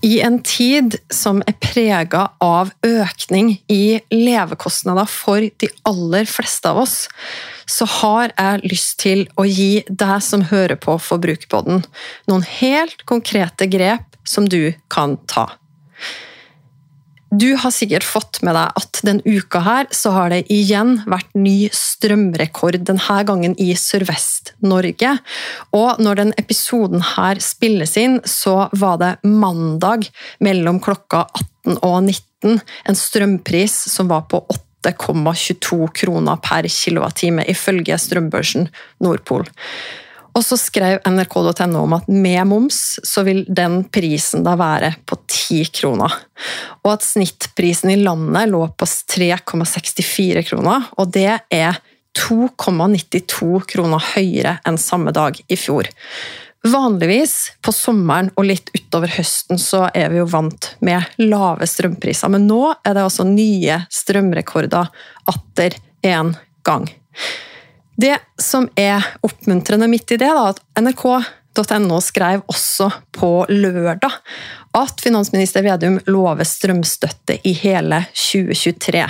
I en tid som er prega av økning i levekostnader for de aller fleste av oss, så har jeg lyst til å gi deg som hører på Forbrukerpodden, noen helt konkrete grep som du kan ta. Du har sikkert fått med deg at denne uka her så har det igjen vært ny strømrekord, denne gangen i Sørvest-Norge. Og når den episoden her spilles inn, så var det mandag mellom klokka 18 og 19 en strømpris som var på 8,22 kroner per kilowattime, ifølge strømbørsen Nordpol. Og så skrev nrk.no om at med moms så vil den prisen da være på 10 kroner. Og at snittprisen i landet lå på 3,64 kroner, og det er 2,92 kroner høyere enn samme dag i fjor. Vanligvis på sommeren og litt utover høsten så er vi jo vant med lave strømpriser, men nå er det altså nye strømrekorder atter en gang. Det som er oppmuntrende midt i det, er at nrk.no skrev også på lørdag at finansminister Vedum lover strømstøtte i hele 2023.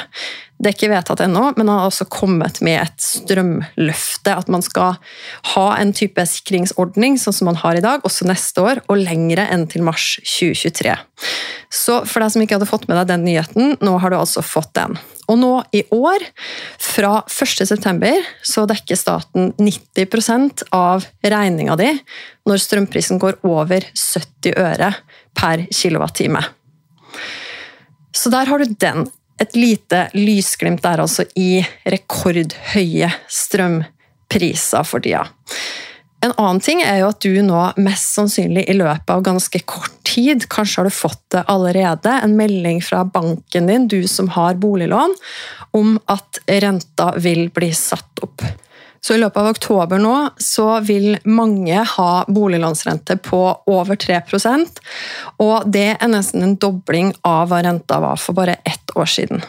Det er ikke vedtatt ennå, men han har også kommet med et strømløfte. At man skal ha en type sikringsordning sånn som man har i dag, også neste år, og lengre enn til mars 2023. Så for deg som ikke hadde fått med deg den nyheten, nå har du altså fått den. Og nå i år, fra 1.9, så dekker staten 90% av regninga di når strømprisen går over 70 øre per kilowattime. Så der har du den. Et lite lysglimt der altså i rekordhøye strømpriser for tida. En annen ting er jo at du nå mest sannsynlig i løpet av ganske kort tid, kanskje har du fått det allerede, en melding fra banken din, du som har boliglån, om at renta vil bli satt opp. Så i løpet av oktober nå så vil mange ha boliglånsrente på over 3% og det er nesten en dobling av hva renta var for bare ett år siden.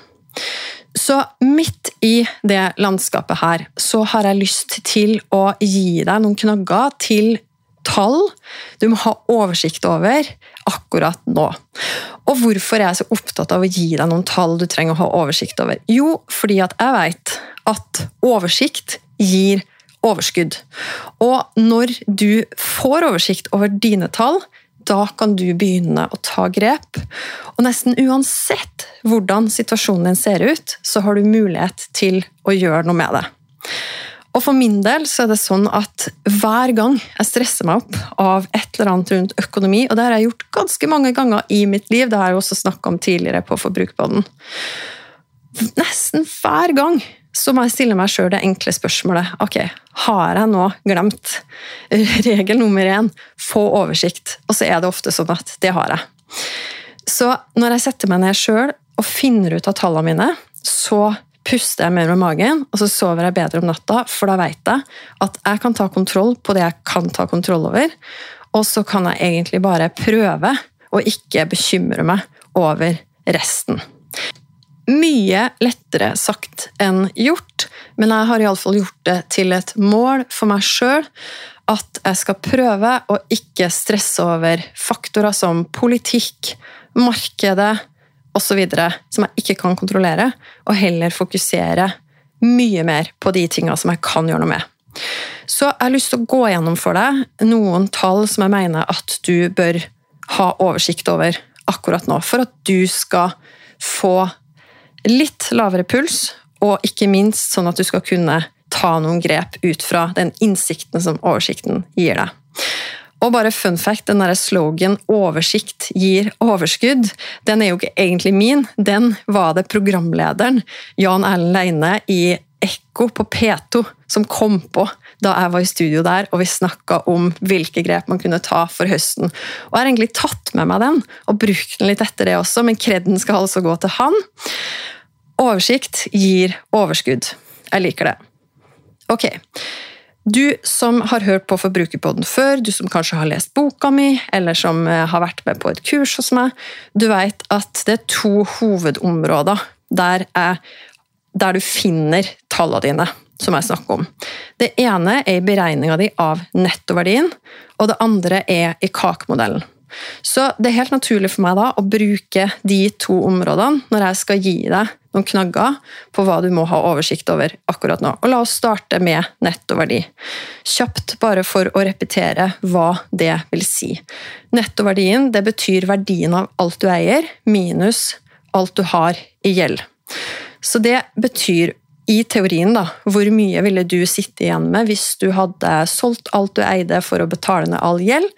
Så midt i det landskapet her, så har jeg lyst til å gi deg noen knagger til tall du må ha oversikt over akkurat nå. Og hvorfor er jeg så opptatt av å gi deg noen tall du trenger å ha oversikt over? Jo, fordi at jeg vet at oversikt gir overskudd. Og når du får oversikt over dine tall, da kan du begynne å ta grep. Og nesten uansett hvordan situasjonen din ser ut, så har du mulighet til å gjøre noe med det. Og For min del så er det sånn at hver gang jeg stresser meg opp av et eller annet rundt økonomi, og det har jeg gjort ganske mange ganger i mitt liv, det har jeg også snakka om tidligere på Forbrukerpodden Nesten hver gang så må jeg stille meg sjøl det enkle spørsmålet ok, har jeg nå glemt regel nummer én få oversikt? Og så er det ofte sånn at det har jeg. Så når jeg setter meg ned sjøl og finner ut av tallene mine, så puster jeg mer med magen, og så sover jeg bedre om natta, for da vet jeg at jeg kan ta kontroll på det jeg kan ta kontroll over, og så kan jeg egentlig bare prøve å ikke bekymre meg over resten. Mye lettere sagt enn gjort, men jeg har iallfall gjort det til et mål for meg sjøl at jeg skal prøve å ikke stresse over faktorer som politikk, markedet osv. som jeg ikke kan kontrollere, og heller fokusere mye mer på de tinga som jeg kan gjøre noe med. Så jeg har lyst til å gå gjennom for deg noen tall som jeg mener at du bør ha oversikt over akkurat nå, for at du skal få litt lavere puls, og ikke minst sånn at du skal kunne ta noen grep ut fra den innsikten som oversikten gir deg. Og bare fun fact, den der slogan 'oversikt gir overskudd', den er jo ikke egentlig min. Den var det programlederen Jan Erlend Leine i Ekko på P2 som kom på da jeg var i studio der og vi snakka om hvilke grep man kunne ta for høsten. Og Jeg har egentlig tatt med meg den og brukt den litt etter det også, men kreden skal altså gå til han. Oversikt gir overskudd. Jeg liker det. Ok. Du som har hørt på Forbrukerpodden før, du som kanskje har lest boka mi, eller som eh, har vært med på et kurs hos meg, du vet at det er to hovedområder der, jeg, der du finner tallene dine, som jeg snakker om. Det ene er i beregninga di av nettoverdien, og det andre er i KAK-modellen. Så det er helt naturlig for meg da å bruke de to områdene når jeg skal gi deg noen knagger på hva du må ha oversikt over akkurat nå. Og la oss starte med nettoverdi. Kjapt, bare for å repetere hva det vil si. Nettoverdien det betyr verdien av alt du eier, minus alt du har i gjeld. Så det betyr i teorien, da, hvor mye ville du sitte igjen med hvis du hadde solgt alt du eide for å betale ned all gjeld?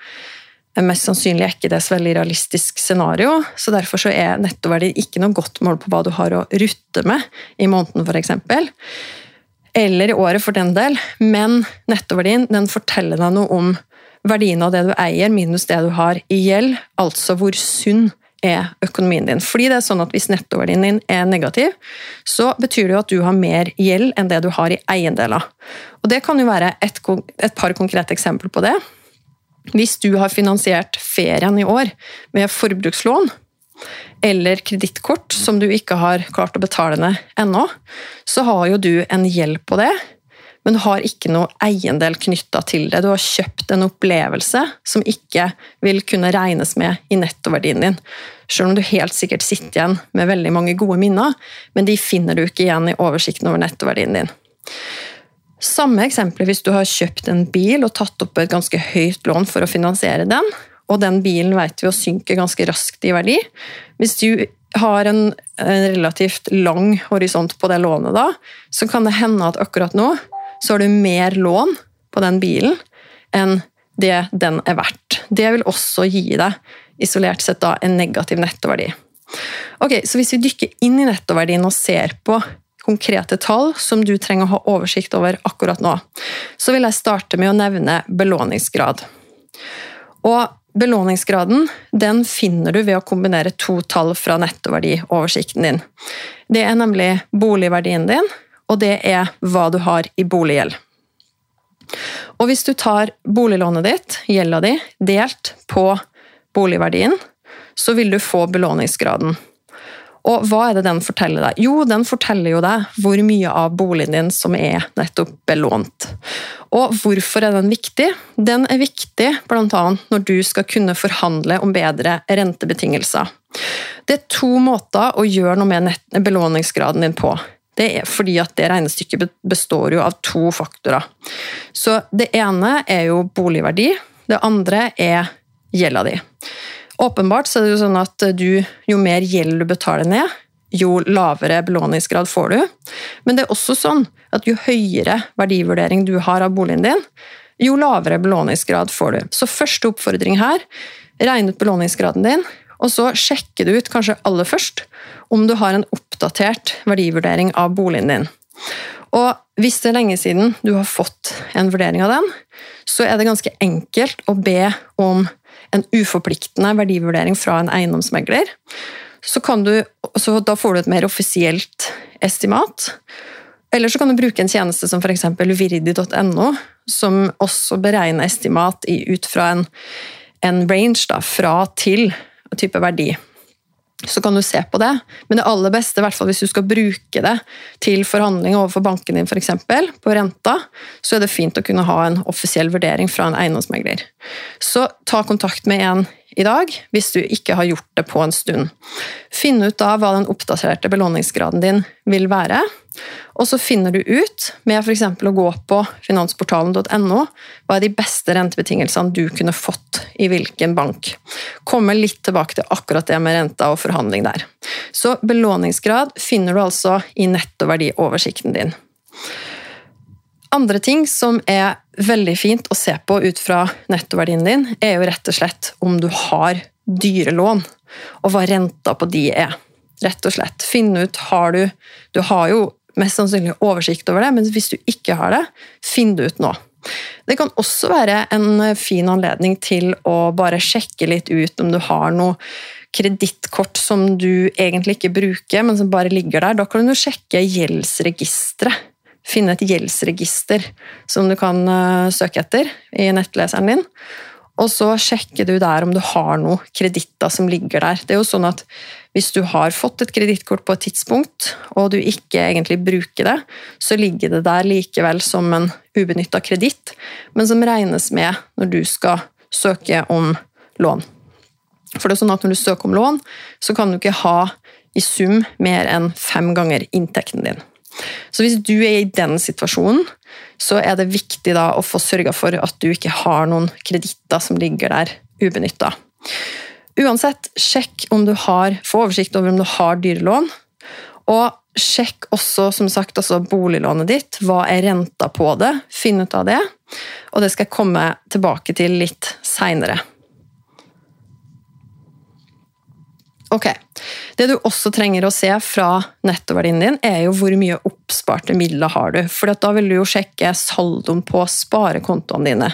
Mest sannsynlig er ikke det så veldig realistisk scenario, så derfor så er nettoverdi ikke noe godt mål på hva du har å rutte med i måneden, f.eks. Eller i året, for den del. Men nettoverdien den forteller deg noe om verdien av det du eier, minus det du har i gjeld, altså hvor sunn er økonomien din. Fordi det er sånn at Hvis nettoverdien din er negativ, så betyr det jo at du har mer gjeld enn det du har i eiendeler. Og Det kan jo være et, et par konkrete eksempler på det. Hvis du har finansiert ferien i år med forbrukslån eller kredittkort som du ikke har klart å betale ned ennå, så har jo du en gjeld på det, men du har ikke noe eiendel knytta til det. Du har kjøpt en opplevelse som ikke vil kunne regnes med i nettoverdien din. Selv om du helt sikkert sitter igjen med veldig mange gode minner, men de finner du ikke igjen i oversikten over nettoverdien din. Samme eksempel hvis du har kjøpt en bil og tatt opp et ganske høyt lån for å finansiere den, og den bilen vet vi å synke ganske raskt i verdi. Hvis du har en, en relativt lang horisont på det lånet, da, så kan det hende at akkurat nå så har du mer lån på den bilen enn det den er verdt. Det vil også gi deg isolert sett da, en negativ nettoverdi. Ok, så Hvis vi dykker inn i nettoverdien og ser på konkrete tall som du trenger å ha oversikt over akkurat nå, så vil jeg starte med å nevne belåningsgrad. Og Belåningsgraden den finner du ved å kombinere to tall fra nettoverdioversikten din. Det er nemlig boligverdien din, og det er hva du har i boliggjeld. Og hvis du tar boliglånet ditt, gjelda di, delt på boligverdien, så vil du få belåningsgraden. Og hva er det den forteller deg? Jo, den forteller jo deg hvor mye av boligen din som er nettopp belånt. Og hvorfor er den viktig? Den er viktig bl.a. når du skal kunne forhandle om bedre rentebetingelser. Det er to måter å gjøre noe med belåningsgraden din på. Det er fordi at det regnestykket består jo av to faktorer. Så det ene er jo boligverdi, det andre er gjelda di. Åpenbart så er det jo sånn at du, jo mer gjeld du betaler ned, jo lavere belåningsgrad får du. Men det er også sånn at jo høyere verdivurdering du har av boligen din, jo lavere belåningsgrad får du. Så første oppfordring her regn ut belåningsgraden din, og så sjekker du ut kanskje aller først om du har en oppdatert verdivurdering av boligen din. Og hvis det er lenge siden du har fått en vurdering av den, så er det ganske enkelt å be om en uforpliktende verdivurdering fra en eiendomsmegler. Så, du, så da får du et mer offisielt estimat. Eller så kan du bruke en tjeneste som f.eks. virdi.no, som også beregner estimat ut fra en, en range da, fra til type verdi så kan du se på det. Men det aller beste, i hvert fall hvis du skal bruke det til forhandling overfor banken din, f.eks. på renta, så er det fint å kunne ha en offisiell vurdering fra en eiendomsmegler. Så ta kontakt med en i dag, hvis du ikke har gjort det på en stund. Finn ut da hva den oppdaterte belåningsgraden din vil være. Og så finner du ut, med f.eks. å gå på finansportalen.no, hva er de beste rentebetingelsene du kunne fått i hvilken bank. Kommer litt tilbake til akkurat det med renta og forhandling der. Så belåningsgrad finner du altså i nettoverdioversikten din. Andre ting som er veldig fint å se på ut fra nettoverdien din, er jo rett og slett om du har dyre lån, og hva renta på de er. Rett og slett. Finne ut har du Du har jo mest sannsynlig oversikt over det, men hvis du ikke har det, finn det ut nå. Det kan også være en fin anledning til å bare sjekke litt ut om du har noe kredittkort som du egentlig ikke bruker, men som bare ligger der, da kan du sjekke gjeldsregisteret. Finne et gjeldsregister som du kan uh, søke etter i nettleseren din. Og så sjekker du der om du har noen kreditter som ligger der. Det er jo sånn at Hvis du har fått et kredittkort på et tidspunkt, og du ikke egentlig bruker det, så ligger det der likevel som en ubenytta kreditt, men som regnes med når du skal søke om lån. For det er sånn at Når du søker om lån, så kan du ikke ha i sum mer enn fem ganger inntekten din. Så hvis du er i den situasjonen, så er det viktig da å få sørga for at du ikke har noen kreditter som ligger der ubenytta. Uansett, sjekk om du har, få oversikt over om du har dyrelån. Og sjekk også som sagt, altså boliglånet ditt. Hva er renta på det? Finn ut av det. Og det skal jeg komme tilbake til litt seinere. Ok. Det du også trenger å se fra nettoverdien din, er jo hvor mye oppsparte midler har du. For da vil du jo sjekke saldoen på sparekontoene dine.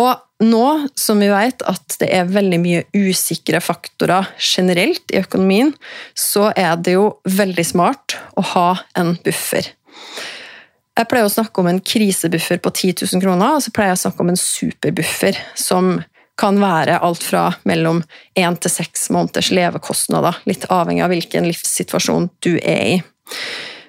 Og nå som vi vet at det er veldig mye usikre faktorer generelt i økonomien, så er det jo veldig smart å ha en buffer. Jeg pleier å snakke om en krisebuffer på 10 000 kroner, og så pleier jeg å snakke om en superbuffer som kan være alt fra mellom én til seks måneders levekostnader, litt avhengig av hvilken livssituasjon du er i.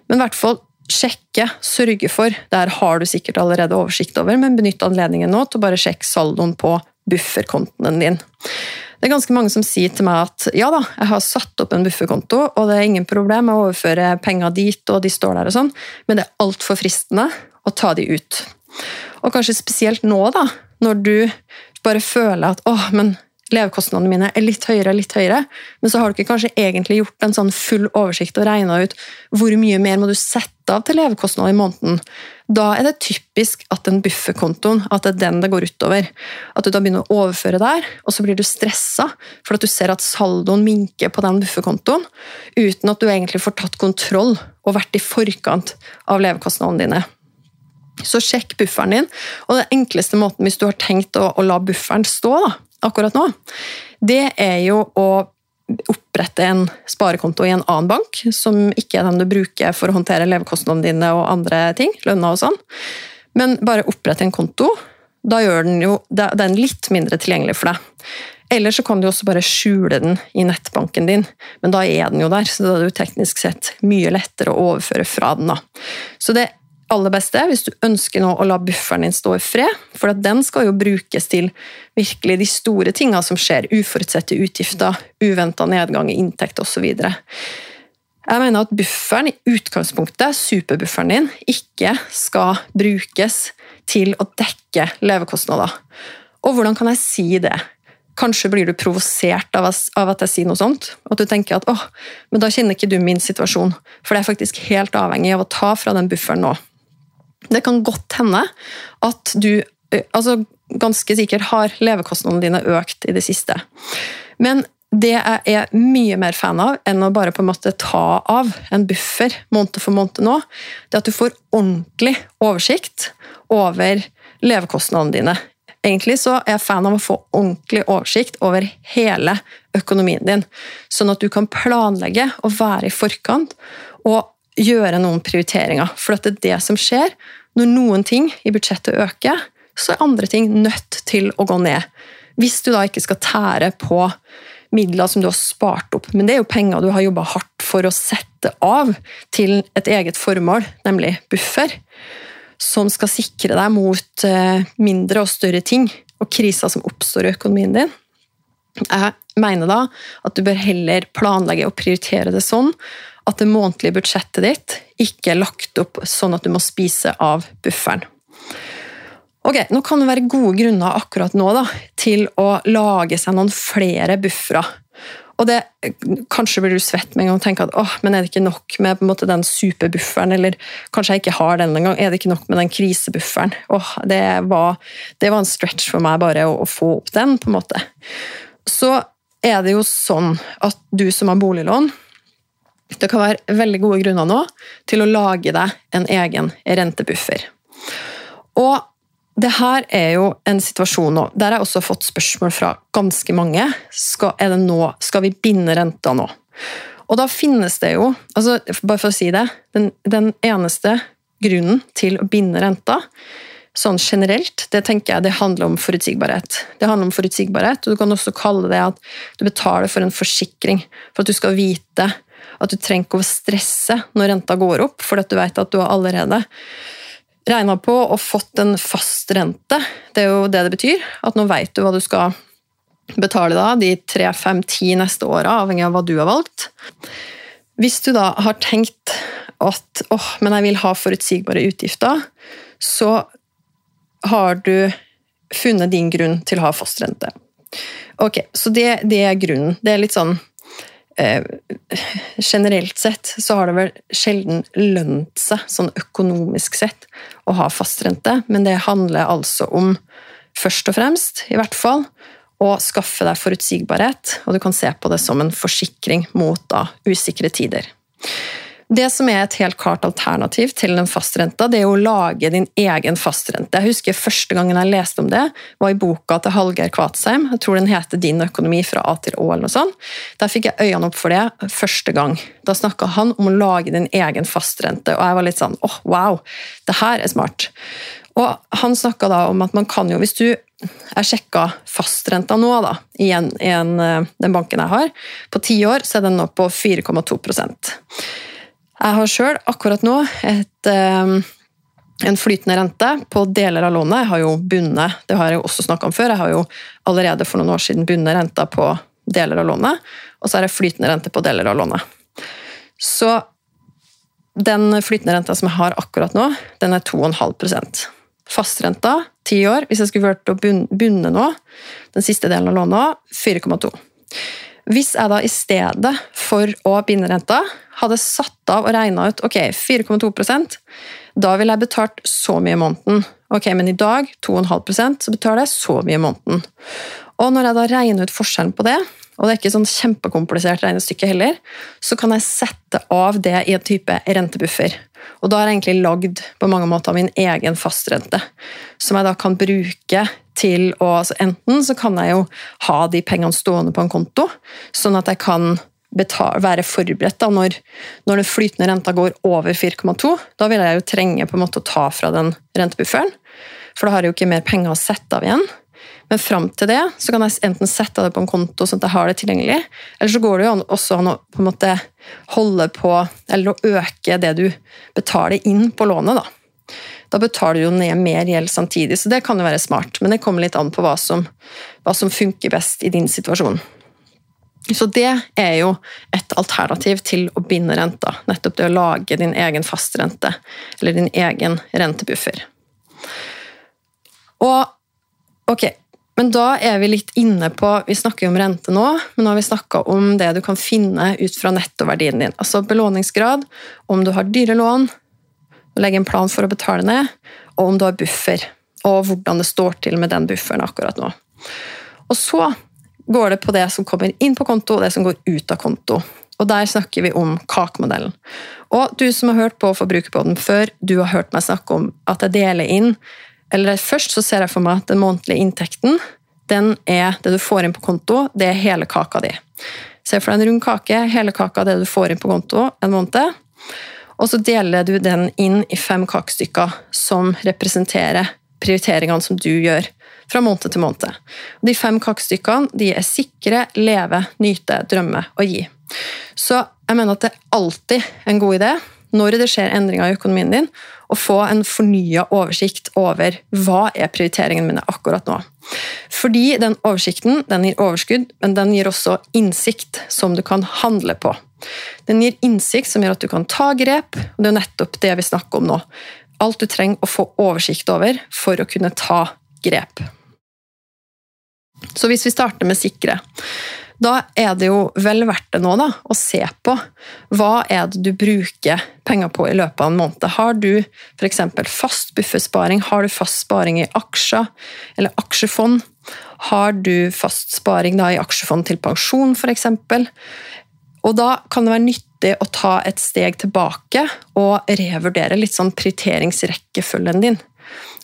Men i hvert fall sjekke, sørge for, der har du sikkert allerede oversikt over, men benytt anledningen nå til å bare sjekke saldoen på bufferkontoen din. Det er ganske mange som sier til meg at ja da, jeg har satt opp en bufferkonto, og det er ingen problem å overføre penger dit, og de står der og sånn, men det er altfor fristende å ta de ut. Og kanskje spesielt nå, da, når du bare føler at åh, men levekostnadene mine er litt høyere, litt høyere, men så har du ikke kanskje egentlig gjort en sånn full oversikt og regna ut hvor mye mer må du sette av til levekostnader i måneden. Da er det typisk at den bufferkontoen at det er den det går utover. At du da begynner å overføre der, og så blir du stressa for at du ser at saldoen minker på den bufferkontoen, uten at du egentlig får tatt kontroll og vært i forkant av levekostnadene dine. Så sjekk bufferen din. Og den enkleste måten hvis du har tenkt å, å la bufferen stå da, akkurat nå, det er jo å opprette en sparekonto i en annen bank, som ikke er den du bruker for å håndtere levekostnadene dine og andre ting. lønna og sånn. Men bare opprette en konto. Da gjør den jo den litt mindre tilgjengelig for deg. Eller så kan du også bare skjule den i nettbanken din, men da er den jo der, så da er det jo teknisk sett mye lettere å overføre fra den. da. Så det aller beste hvis du ønsker nå å la bufferen din stå i fred, for den skal jo brukes til virkelig de store tinga som skjer. Uforutsette utgifter, uventa nedgang i inntekt osv. Jeg mener at bufferen i utgangspunktet, superbufferen din, ikke skal brukes til å dekke levekostnader. Og hvordan kan jeg si det? Kanskje blir du provosert av, at jeg sier noe sånt. At du tenker at åh, men da kjenner ikke du min situasjon. For det er faktisk helt avhengig av å ta fra den bufferen nå. Det kan godt hende at du altså ganske sikkert har levekostnadene dine økt i det siste. Men det jeg er mye mer fan av enn å bare på en måte ta av en buffer måned for måned nå, det er at du får ordentlig oversikt over levekostnadene dine. Egentlig så er jeg fan av å få ordentlig oversikt over hele økonomien din, sånn at du kan planlegge og være i forkant. og gjøre noen prioriteringer. For det er det som skjer. Når noen ting i budsjettet øker, så er andre ting nødt til å gå ned. Hvis du da ikke skal tære på midler som du har spart opp. Men det er jo penger du har jobba hardt for å sette av til et eget formål, nemlig buffer. Som skal sikre deg mot eh, mindre og større ting og kriser som oppstår i økonomien din. Jeg mener da at du bør heller planlegge og prioritere det sånn at det månedlige budsjettet ditt ikke er lagt opp sånn at du må spise av bufferen. Ok, Nå kan det være gode grunner akkurat nå da, til å lage seg noen flere buffere. Og det, Kanskje blir du svett med en gang og tenker at åh, men er det ikke nok med måte den superbufferen, eller kanskje jeg ikke har den engang. Er det ikke nok med den krisebufferen? Åh, det var, det var en stretch for meg bare å, å få opp den. på en måte. Så er det jo sånn at du som har boliglån, det kan være veldig gode grunner nå til å lage deg en egen rentebuffer. Og det her er jo en situasjon nå, der jeg også har fått spørsmål fra ganske mange. Skal, er det nå, skal vi binde renta nå? Og da finnes det jo, altså bare for å si det, den, den eneste grunnen til å binde renta sånn generelt, det tenker jeg det handler om forutsigbarhet. Det handler om forutsigbarhet, og Du kan også kalle det at du betaler for en forsikring. For at du skal vite at du trenger ikke å stresse når renta går opp, for at du vet at du har allerede regna på og fått en fast rente. Det er jo det det betyr. At nå vet du hva du skal betale da, de tre, fem, ti neste åra, avhengig av hva du har valgt. Hvis du da har tenkt at åh, men jeg vil ha forutsigbare utgifter, så har du funnet din grunn til å ha fastrente. Ok, så det, det er grunnen. Det er litt sånn eh, Generelt sett så har det vel sjelden lønt seg, sånn økonomisk sett, å ha fastrente, men det handler altså om, først og fremst, i hvert fall, å skaffe deg forutsigbarhet, og du kan se på det som en forsikring mot da, usikre tider. Det som er et helt klart alternativ til den fastrenta, det er å lage din egen fastrente. Jeg husker Første gangen jeg leste om det, var i boka til Hallgeir Kvatsheim. Jeg tror den heter 'Din økonomi fra A til Å'. eller noe sånt. Der fikk jeg øynene opp for det første gang. Da snakka han om å lage din egen fastrente, og jeg var litt sånn åh, oh, wow, det her er smart. Og Han snakka da om at man kan jo, hvis du jeg sjekka fastrenta nå, da, i, en, i en, eh, den banken jeg har. På ti år så er den nå på 4,2 jeg har sjøl akkurat nå et, um, en flytende rente på deler av lånet. Jeg har jo bundet, det har jeg jo også snakka om før, jeg har jo allerede for noen år siden bundet renta på deler av lånet, og så er det flytende rente på deler av lånet. Så den flytende renta som jeg har akkurat nå, den er 2,5% Fastrenta, ti år, hvis jeg skulle vært å bunde nå, den siste delen av lånet, 4,2 hvis jeg da i stedet for å binde renta, hadde satt av og regna ut ok, 4,2% da ville jeg betalt så mye i måneden. Ok, Men i dag 2,5% så betaler jeg så mye i måneden. Og når jeg da regner ut forskjellen på det, og det er ikke sånn kjempekomplisert regnestykke heller, så kan jeg sette av det i en type rentebuffer. Og da har jeg egentlig lagd på mange måter min egen fastrente, som jeg da kan bruke til å altså Enten så kan jeg jo ha de pengene stående på en konto, sånn at jeg kan betale, være forberedt da, når, når den flytende renta går over 4,2. Da vil jeg jo trenge på en måte å ta fra den rentebufferen, for da har jeg jo ikke mer penger å sette av igjen. Men fram til det så kan jeg enten sette det på en konto sånn at jeg har det tilgjengelig, eller så går det jo også an å på en måte holde på, eller å øke det du betaler inn på lånet. Da Da betaler du jo ned mer gjeld samtidig, så det kan jo være smart. Men det kommer litt an på hva som, hva som funker best i din situasjon. Så det er jo et alternativ til å binde renta. Nettopp det å lage din egen fastrente, eller din egen rentebuffer. Og ok, men da er vi litt inne på Vi snakker jo om rente nå, men nå har vi snakka om det du kan finne ut fra nettoverdien din. Altså belåningsgrad, om du har dyre lån, legge en plan for å betale ned, og om du har buffer. Og hvordan det står til med den bufferen akkurat nå. Og så går det på det som kommer inn på konto, og det som går ut av konto. Og der snakker vi om KAK-modellen. Og du som har hørt på Forbrukerpodden før, du har hørt meg snakke om at jeg deler inn eller først så ser jeg for meg at den månedlige inntekten den er det du får inn på konto, det er hele kaka di. Se for deg en rund kake, hele kaka det du får inn på konto en måned. Og så deler du den inn i fem kakestykker som representerer prioriteringene som du gjør fra måned til måned. Og de fem kakestykkene de er sikre, leve, nyte, drømme og gi. Så jeg mener at det er alltid en god idé når det skjer endringer i økonomien din, å få en fornya oversikt over hva er prioriteringene mine akkurat nå. Fordi den oversikten den gir overskudd, men den gir også innsikt som du kan handle på. Den gir innsikt som gjør at du kan ta grep, og det er nettopp det vi snakker om nå. Alt du trenger å få oversikt over for å kunne ta grep. Så hvis vi starter med sikre da er det jo vel verdt det nå da, å se på hva er det du bruker penger på i løpet av en måned. Har du f.eks. fast buffersparing, har du fast sparing i aksjer eller aksjefond? Har du fast sparing da, i aksjefond til pensjon f.eks.? Og da kan det være nyttig å ta et steg tilbake og revurdere litt sånn prioriteringsrekkefølgen din.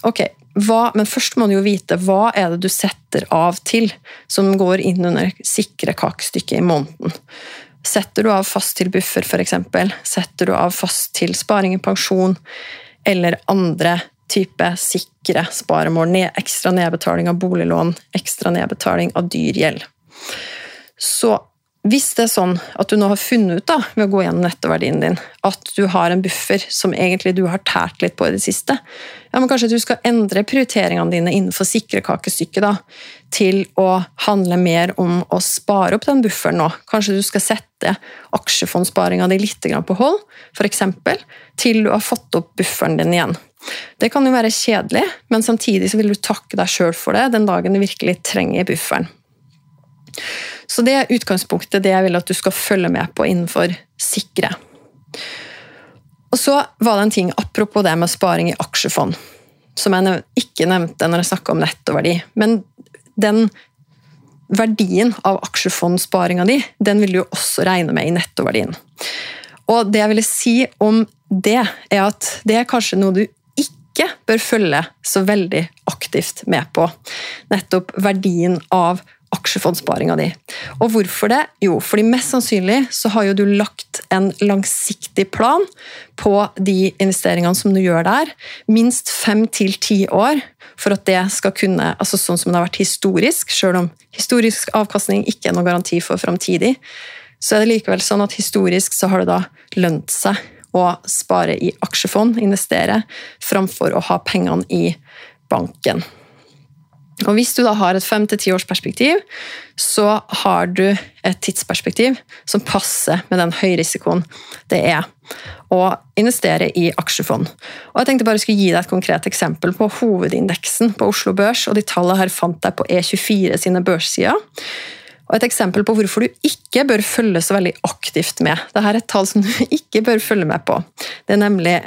Ok, hva, men først må du jo vite hva er det du setter av til som går inn under sikre kakestykket i måneden. Setter du av fast til buffer, f.eks.? Setter du av fast til sparing i pensjon? Eller andre type sikre sparemål? Ekstra nedbetaling av boliglån, ekstra nedbetaling av dyr gjeld. Så hvis det er sånn at du nå har funnet ut da, ved å gå gjennom nettoverdien din, at du har en buffer som egentlig du har tært litt på i det siste, ja, men kanskje du skal endre prioriteringene dine innenfor sikrekakestykket til å handle mer om å spare opp den bufferen nå. Kanskje du skal sette aksjefondssparinga di litt på hold, f.eks. til du har fått opp bufferen din igjen. Det kan jo være kjedelig, men samtidig vil du takke deg sjøl for det den dagen du virkelig trenger bufferen. Så det er utgangspunktet det jeg vil at du skal følge med på innenfor sikre. Og så var det en ting apropos det med sparing i aksjefond, som jeg ikke nevnte når jeg snakka om nettoverdi. Men den verdien av aksjefondsparinga di, den vil du også regne med i nettoverdien. Og det jeg ville si om det, er at det er kanskje noe du ikke bør følge så veldig aktivt med på. Nettopp verdien av aksjefondsparinga di. Og hvorfor det? Jo, fordi mest sannsynlig så har jo du lagt en langsiktig plan på de investeringene som du gjør der. Minst fem til ti år for at det skal kunne altså Sånn som det har vært historisk, selv om historisk avkastning ikke er noen garanti for framtidig, så er det likevel sånn at historisk så har det da lønt seg å spare i aksjefond, investere, framfor å ha pengene i banken. Og Hvis du da har et fem til ti års perspektiv, så har du et tidsperspektiv som passer med den høyrisikoen det er å investere i aksjefond. Og jeg tenkte bare skulle gi deg et konkret eksempel på hovedindeksen på Oslo Børs. og De tallene her fant jeg på E24 sine børssider. Og Et eksempel på hvorfor du ikke bør følge så veldig aktivt med. Dette er et tall som du ikke bør følge med på. Det er nemlig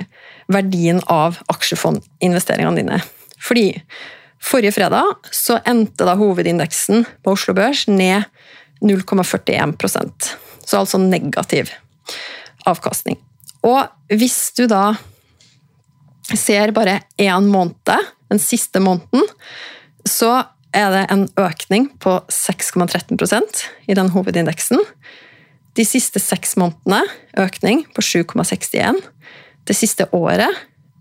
verdien av aksjefondinvesteringene dine. Fordi Forrige fredag så endte da hovedindeksen på Oslo Børs ned 0,41% Så altså negativ avkastning. Og hvis du da ser bare én måned, den siste måneden, så er det en økning på 6,13% i den hovedindeksen. De siste seks månedene økning på 7,61. Det siste året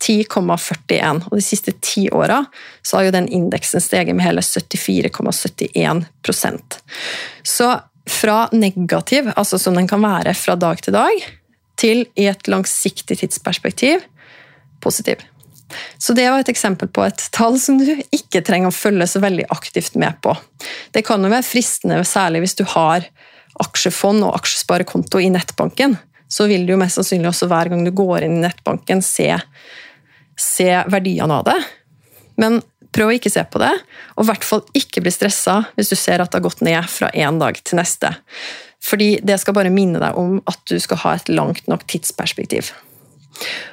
10,41. Og de siste ti åra har jo den indeksen steget med hele 74,71% Så fra negativ, altså som den kan være fra dag til dag, til i et langsiktig tidsperspektiv positiv. Så det var et eksempel på et tall som du ikke trenger å følge så veldig aktivt med på. Det kan jo være fristende, særlig hvis du har aksjefond og aksjesparekonto i nettbanken. Så vil du jo mest sannsynlig også hver gang du går inn i nettbanken se se verdiene av det. Men prøv å ikke se på det, og i hvert fall ikke bli stressa hvis du ser at det har gått ned fra én dag til neste. Fordi det skal bare minne deg om at du skal ha et langt nok tidsperspektiv.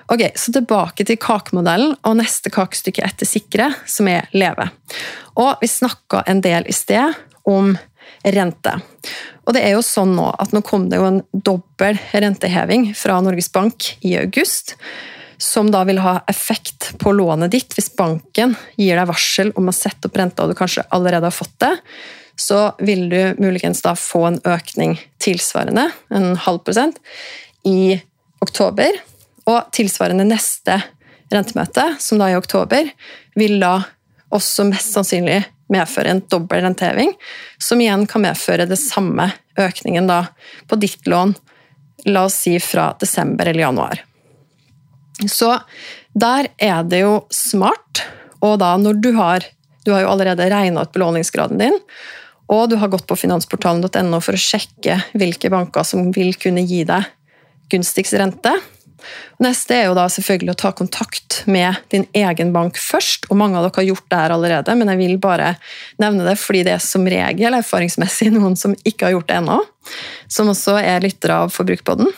Ok, Så tilbake til kakemodellen og neste kakestykke etter sikre, som er leve. Og Vi snakka en del i sted om rente. Og det er jo sånn Nå at nå kom det jo en dobbel renteheving fra Norges Bank i august som da vil ha effekt på lånet ditt hvis banken gir deg varsel om å sette opp renta, og du kanskje allerede har fått det, så vil du muligens da få en økning tilsvarende, en halv prosent, i oktober. Og tilsvarende neste rentemøte, som da er i oktober, vil da også mest sannsynlig medføre en dobbel renteheving, som igjen kan medføre det samme økningen da på ditt lån, la oss si fra desember eller januar. Så der er det jo smart, og da når du har Du har jo allerede regna ut belåningsgraden din, og du har gått på finansportalen.no for å sjekke hvilke banker som vil kunne gi deg gunstigst rente. Neste er jo da selvfølgelig å ta kontakt med din egen bank først. og Mange av dere har gjort det her allerede, men jeg vil bare nevne det fordi det er som regel erfaringsmessig noen som ikke har gjort det ennå, som også er lyttere av Forbrukerpodden.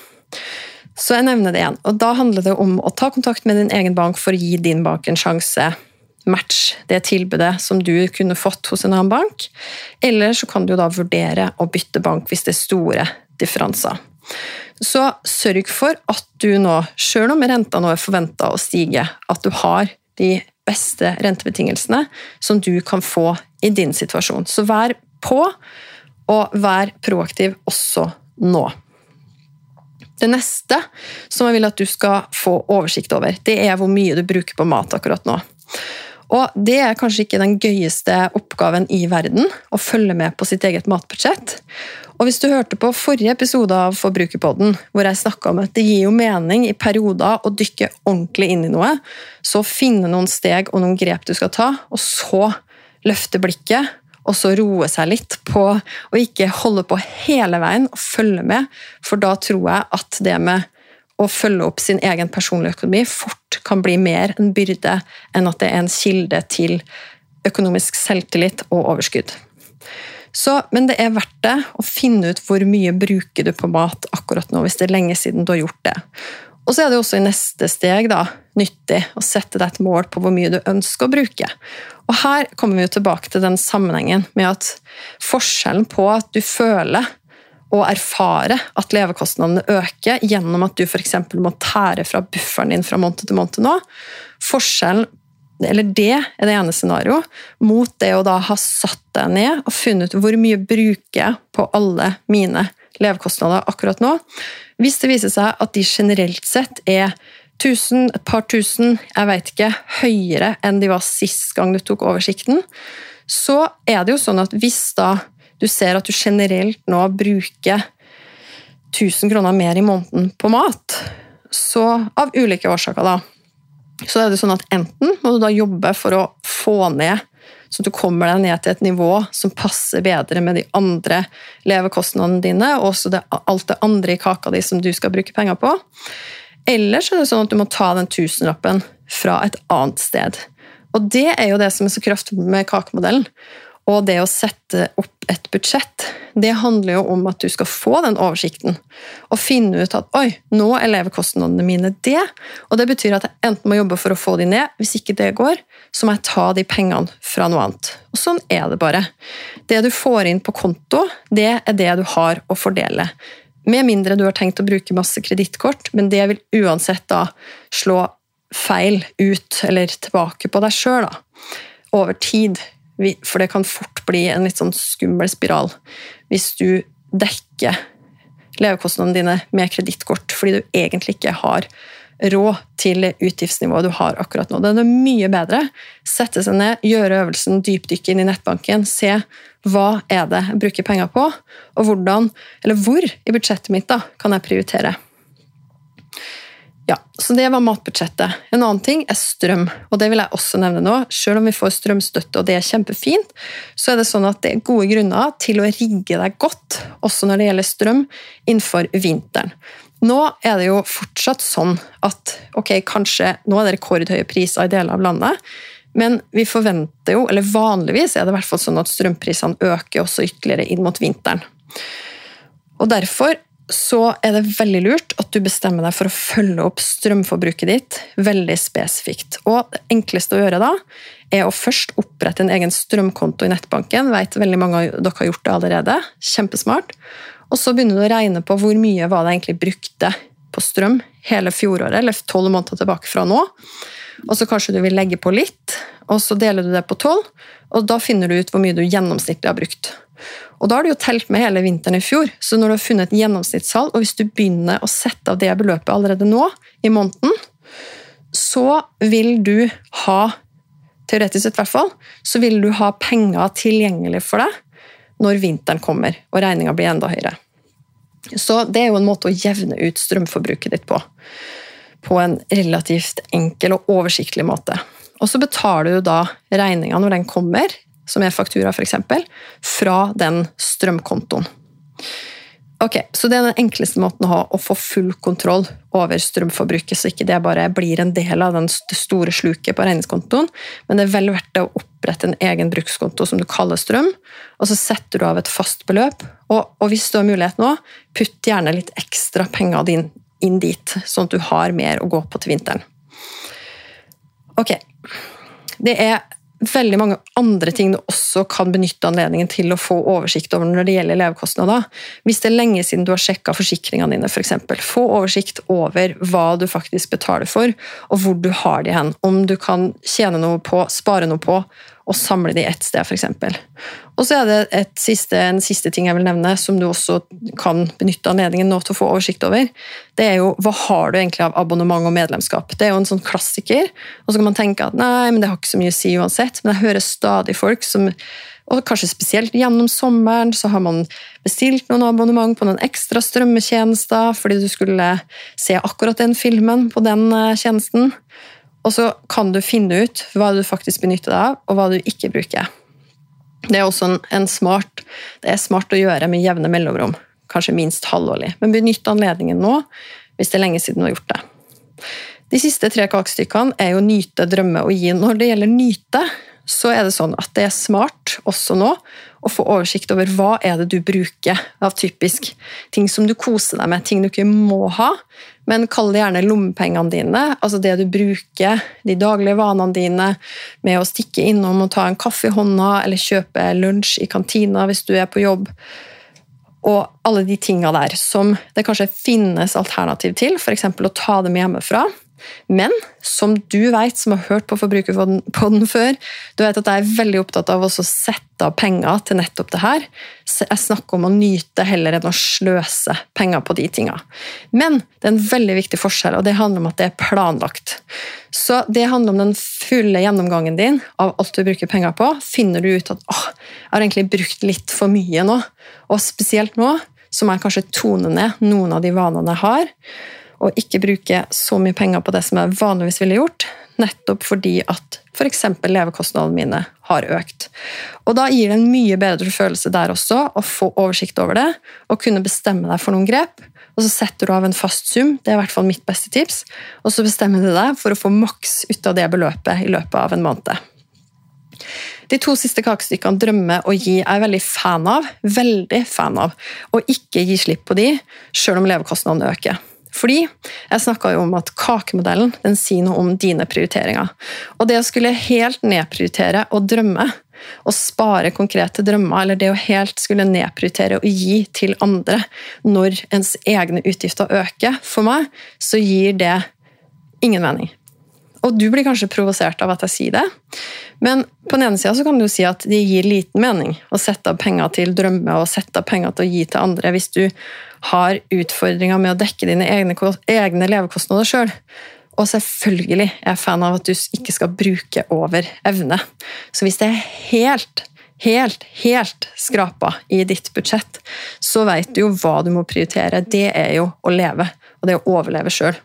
Så jeg nevner det igjen. Og da handler det om å ta kontakt med din egen bank for å gi din bank en sjanse. Match det tilbudet som du kunne fått hos en annen bank. Eller så kan du da vurdere å bytte bank hvis det er store differanser. Så sørg for at du nå, sjøl om renta nå er forventa å stige, at du har de beste rentebetingelsene som du kan få i din situasjon. Så vær på, og vær proaktiv også nå. Det neste som jeg vil at du skal få oversikt over, det er hvor mye du bruker på mat akkurat nå. Og Det er kanskje ikke den gøyeste oppgaven i verden, å følge med på sitt eget matbudsjett. Og Hvis du hørte på forrige episode av Forbrukerpodden, hvor jeg snakka om at det gir jo mening i perioder å dykke ordentlig inn i noe, så finne noen steg og noen grep du skal ta, og så løfte blikket og så roe seg litt på å ikke holde på hele veien og følge med, for da tror jeg at det med å følge opp sin egen personlige økonomi fort kan bli mer en byrde enn at det er en kilde til økonomisk selvtillit og overskudd. Så, men det er verdt det å finne ut hvor mye bruker du på mat akkurat nå, hvis det er lenge siden du har gjort det. Og så er det også i neste steg da, nyttig å sette deg et mål på hvor mye du ønsker å bruke. Og Her kommer vi jo tilbake til den sammenhengen med at forskjellen på at du føler og erfarer at levekostnadene øker gjennom at du f.eks. må tære fra bufferen din fra måned til måned nå. Forskjellen eller det er det ene scenarioet, mot det å da ha satt deg ned og funnet ut hvor mye bruker jeg på alle mine levekostnader akkurat nå. Hvis det viser seg at de generelt sett er 1000, et par tusen, jeg vet ikke, høyere enn de var sist gang du tok oversikten, så er det jo sånn at hvis da du ser at du generelt nå bruker 1000 kroner mer i måneden på mat, så av ulike årsaker, da, så er det sånn at enten må du da jobbe for å få ned så du kommer deg ned til et nivå som passer bedre med de andre levekostnadene dine, og også det, alt det andre i kaka di som du skal bruke penger på. Eller så er det sånn at du må ta den tusenlappen fra et annet sted. Og det er jo det som er så kraftig med kakemodellen. Og det å sette opp et budsjett, det handler jo om at du skal få den oversikten. Og finne ut at oi, nå er levekostnadene mine det. Og det betyr at jeg enten må jobbe for å få de ned, hvis ikke det går, så må jeg ta de pengene fra noe annet. Og sånn er det bare. Det du får inn på konto, det er det du har å fordele. Med mindre du har tenkt å bruke masse kredittkort, men det vil uansett da slå feil ut eller tilbake på deg sjøl over tid for det kan fort bli en litt sånn skummel spiral hvis du dekker levekostnadene dine med kredittkort fordi du egentlig ikke har råd til utgiftsnivået du har akkurat nå. Det er mye bedre. Sette seg ned, gjøre øvelsen, dypdykke inn i nettbanken, se hva er det jeg bruker penger på, og hvordan, eller hvor i budsjettet mitt da, kan jeg prioritere. Ja, så Det var matbudsjettet. En annen ting er strøm. og det vil jeg også nevne nå. Selv om vi får strømstøtte og det er kjempefint, så er det sånn at det er gode grunner til å rigge deg godt, også når det gjelder strøm, innenfor vinteren. Nå er det jo fortsatt sånn at ok, kanskje nå er det rekordhøye priser i deler av landet, men vi forventer jo, eller vanligvis er det i hvert fall sånn at strømprisene øker også ytterligere inn mot vinteren. Og Derfor så er det veldig lurt at du bestemmer deg for å følge opp strømforbruket ditt veldig spesifikt. Og Det enkleste å gjøre da, er å først opprette en egen strømkonto i nettbanken. Vet veldig mange av dere har gjort det allerede. Kjempesmart. Og så begynner du å regne på hvor mye var det egentlig brukte på strøm hele fjoråret, eller tolv måneder tilbake fra nå. Og så kanskje du vil legge på litt, og så deler du det på tolv, og da finner du ut hvor mye du gjennomsnittlig har brukt. Og Da har du jo telt med hele vinteren i fjor, så når du har funnet et gjennomsnittstall, og hvis du begynner å sette av det beløpet allerede nå, i måneden, så vil du ha teoretisk sett i hvert fall, så vil du ha penger tilgjengelig for deg når vinteren kommer og regninga blir enda høyere. Så det er jo en måte å jevne ut strømforbruket ditt på. På en relativt enkel og oversiktlig måte. Og så betaler du da regninga når den kommer, som er faktura f.eks., fra den strømkontoen. Ok, Så det er den enkleste måten å ha å få full kontroll over strømforbruket, så ikke det bare blir en del av den store sluket på regningskontoen. Men det er vel verdt det å opprette en egen brukskonto som du kaller strøm, og så setter du av et fast beløp. Og, og hvis du har mulighet nå, putt gjerne litt ekstra penger din inn dit, sånn at du har mer å gå på til vinteren. Ok, det er veldig mange andre ting du også kan benytte anledningen til å få oversikt over når det gjelder levekostnader. Hvis det er lenge siden du har sjekka forsikringene dine, f.eks. Få oversikt over hva du faktisk betaler for, og hvor du har de hen. Om du kan tjene noe på, spare noe på, og samle de ett sted, f.eks. Og så er det siste, en siste ting jeg vil nevne, som du også kan benytte anledningen nå til å få oversikt over. Det er jo hva har du egentlig av abonnement og medlemskap. Det er jo en sånn klassiker. Og så kan man tenke at nei, men det har ikke så mye å si uansett. Men jeg hører stadig folk som og kanskje spesielt gjennom sommeren så har man bestilt noen abonnement på noen ekstra strømmetjenester fordi du skulle se akkurat den filmen på den eh, tjenesten. Og så kan du finne ut hva du faktisk benytter deg av, og hva du ikke bruker. Det er også en, smart, det er smart å gjøre med jevne mellomrom, kanskje minst halvårlig. Men benytt anledningen nå, hvis det er lenge siden du har gjort det. De siste tre kakestykkene er jo nyte, drømme og gi. Når det gjelder nyte, så er det sånn at det er smart også nå å få oversikt over hva er det du bruker av typisk ting som du koser deg med, ting du ikke må ha, men kall det gjerne lommepengene dine, altså det du bruker, de daglige vanene dine med å stikke innom og ta en kaffe i hånda, eller kjøpe lunsj i kantina hvis du er på jobb. Og alle de tinga der som det kanskje finnes alternativ til, f.eks. å ta dem hjemmefra. Men som du vet, som har hørt på Forbrukerpodden før, du vet at jeg er veldig opptatt av å sette av penger til nettopp det her. Jeg snakker om å nyte heller enn å sløse penger på de tinga. Men det er en veldig viktig forskjell, og det handler om at det er planlagt. Så det handler om den fulle gjennomgangen din av alt du bruker penger på. Finner du ut at åh, jeg har egentlig brukt litt for mye nå, og spesielt nå, så må jeg kanskje tone ned noen av de vanene jeg har og ikke bruke så mye penger på det som jeg vanligvis ville gjort, nettopp fordi at f.eks. levekostnadene mine har økt. Og Da gir det en mye bedre følelse der også å få oversikt over det og kunne bestemme deg for noen grep. Og så setter du av en fast sum, det er i hvert fall mitt beste tips, og så bestemmer du deg for å få maks ut av det beløpet i løpet av en måned. De to siste kakestykkene, drømme og gi, er jeg veldig fan av. Veldig fan av. Og ikke gi slipp på de, sjøl om levekostnadene øker. Fordi jeg snakka jo om at kakemodellen den sier noe om dine prioriteringer. Og det å skulle helt nedprioritere og drømme, å spare konkrete drømmer, eller det å helt skulle nedprioritere og gi til andre når ens egne utgifter øker, for meg så gir det ingen mening. Og du blir kanskje provosert av at jeg sier det, men på den ene sida kan du si at det gir liten mening å sette av penger til drømmer og sette av penger til å gi til andre hvis du har utfordringer med å dekke dine egne, egne levekostnader sjøl. Og selvfølgelig er jeg fan av at du ikke skal bruke over evne. Så hvis det er helt, helt, helt skrapa i ditt budsjett, så veit du jo hva du må prioritere. Det er jo å leve, og det er å overleve sjøl.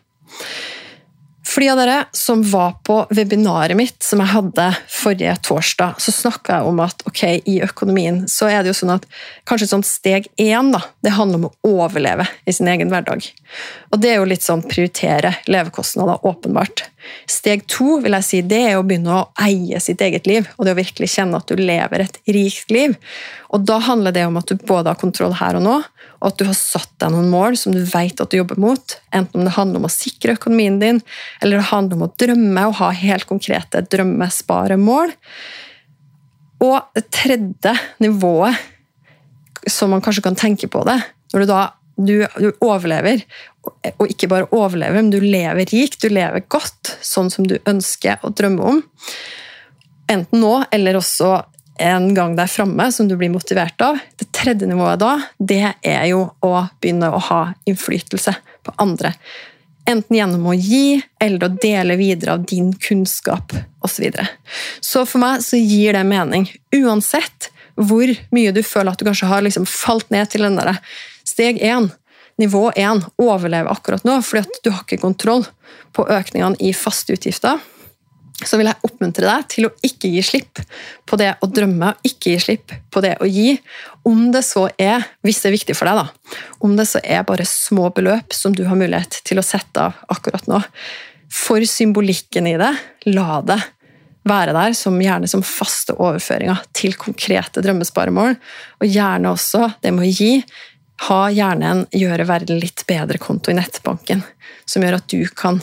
For de av dere som var på webinaret mitt som jeg hadde forrige torsdag, så snakka jeg om at ok, i økonomien så er det jo sånn at kanskje sånn steg én da, det handler om å overleve i sin egen hverdag. Og det er jo litt sånn prioritere levekostnader, åpenbart. Steg to vil jeg si, det er å begynne å eie sitt eget liv, og det å virkelig kjenne at du lever et rikt liv. Og Da handler det om at du både har kontroll her og nå, og at du har satt deg noen mål som du vet at du jobber mot. Enten om det handler om å sikre økonomien din, eller det handler om å drømme og ha helt konkrete drømmesparemål. Og det tredje nivået, som man kanskje kan tenke på det, når du da du, du overlever, og ikke bare overlever, men du lever rikt, du lever godt, sånn som du ønsker og drømmer om. Enten nå, eller også en gang der framme som du blir motivert av. Det tredje nivået da, det er jo å begynne å ha innflytelse på andre. Enten gjennom å gi eller å dele videre av din kunnskap osv. Så, videre. så for meg så gir det mening. Uansett hvor mye du føler at du kanskje har liksom falt ned til den der steg én, nivå én, overleve akkurat nå, fordi at du har ikke kontroll på økningene i faste utgifter så vil jeg oppmuntre deg til å ikke gi slipp på det å drømme, ikke gi slipp på det å gi. Om det så er, hvis det er viktig for deg, da, om det så er bare små beløp som du har mulighet til å sette av akkurat nå. For symbolikken i det, la det være der som gjerne som faste overføringer til konkrete drømmesparemål. Og gjerne også det med å gi. Ha gjerne en gjøre verden litt bedre-konto i nettbanken, som gjør at du kan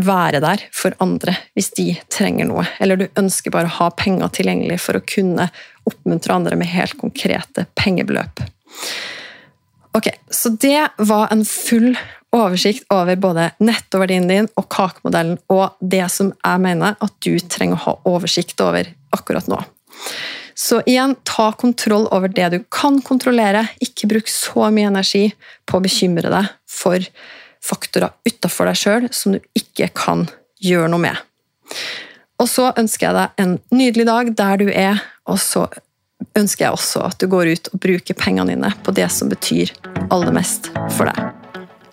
være der for andre hvis de trenger noe, eller du ønsker bare å ha penger tilgjengelig for å kunne oppmuntre andre med helt konkrete pengebeløp. Ok, Så det var en full oversikt over både nettoverdien din og kakemodellen, og det som jeg mener at du trenger å ha oversikt over akkurat nå. Så igjen, ta kontroll over det du kan kontrollere. Ikke bruk så mye energi på å bekymre deg for faktorer utafor deg sjøl som du ikke kan gjøre noe med. Og så ønsker jeg deg en nydelig dag der du er, og så ønsker jeg også at du går ut og bruker pengene dine på det som betyr aller mest for deg.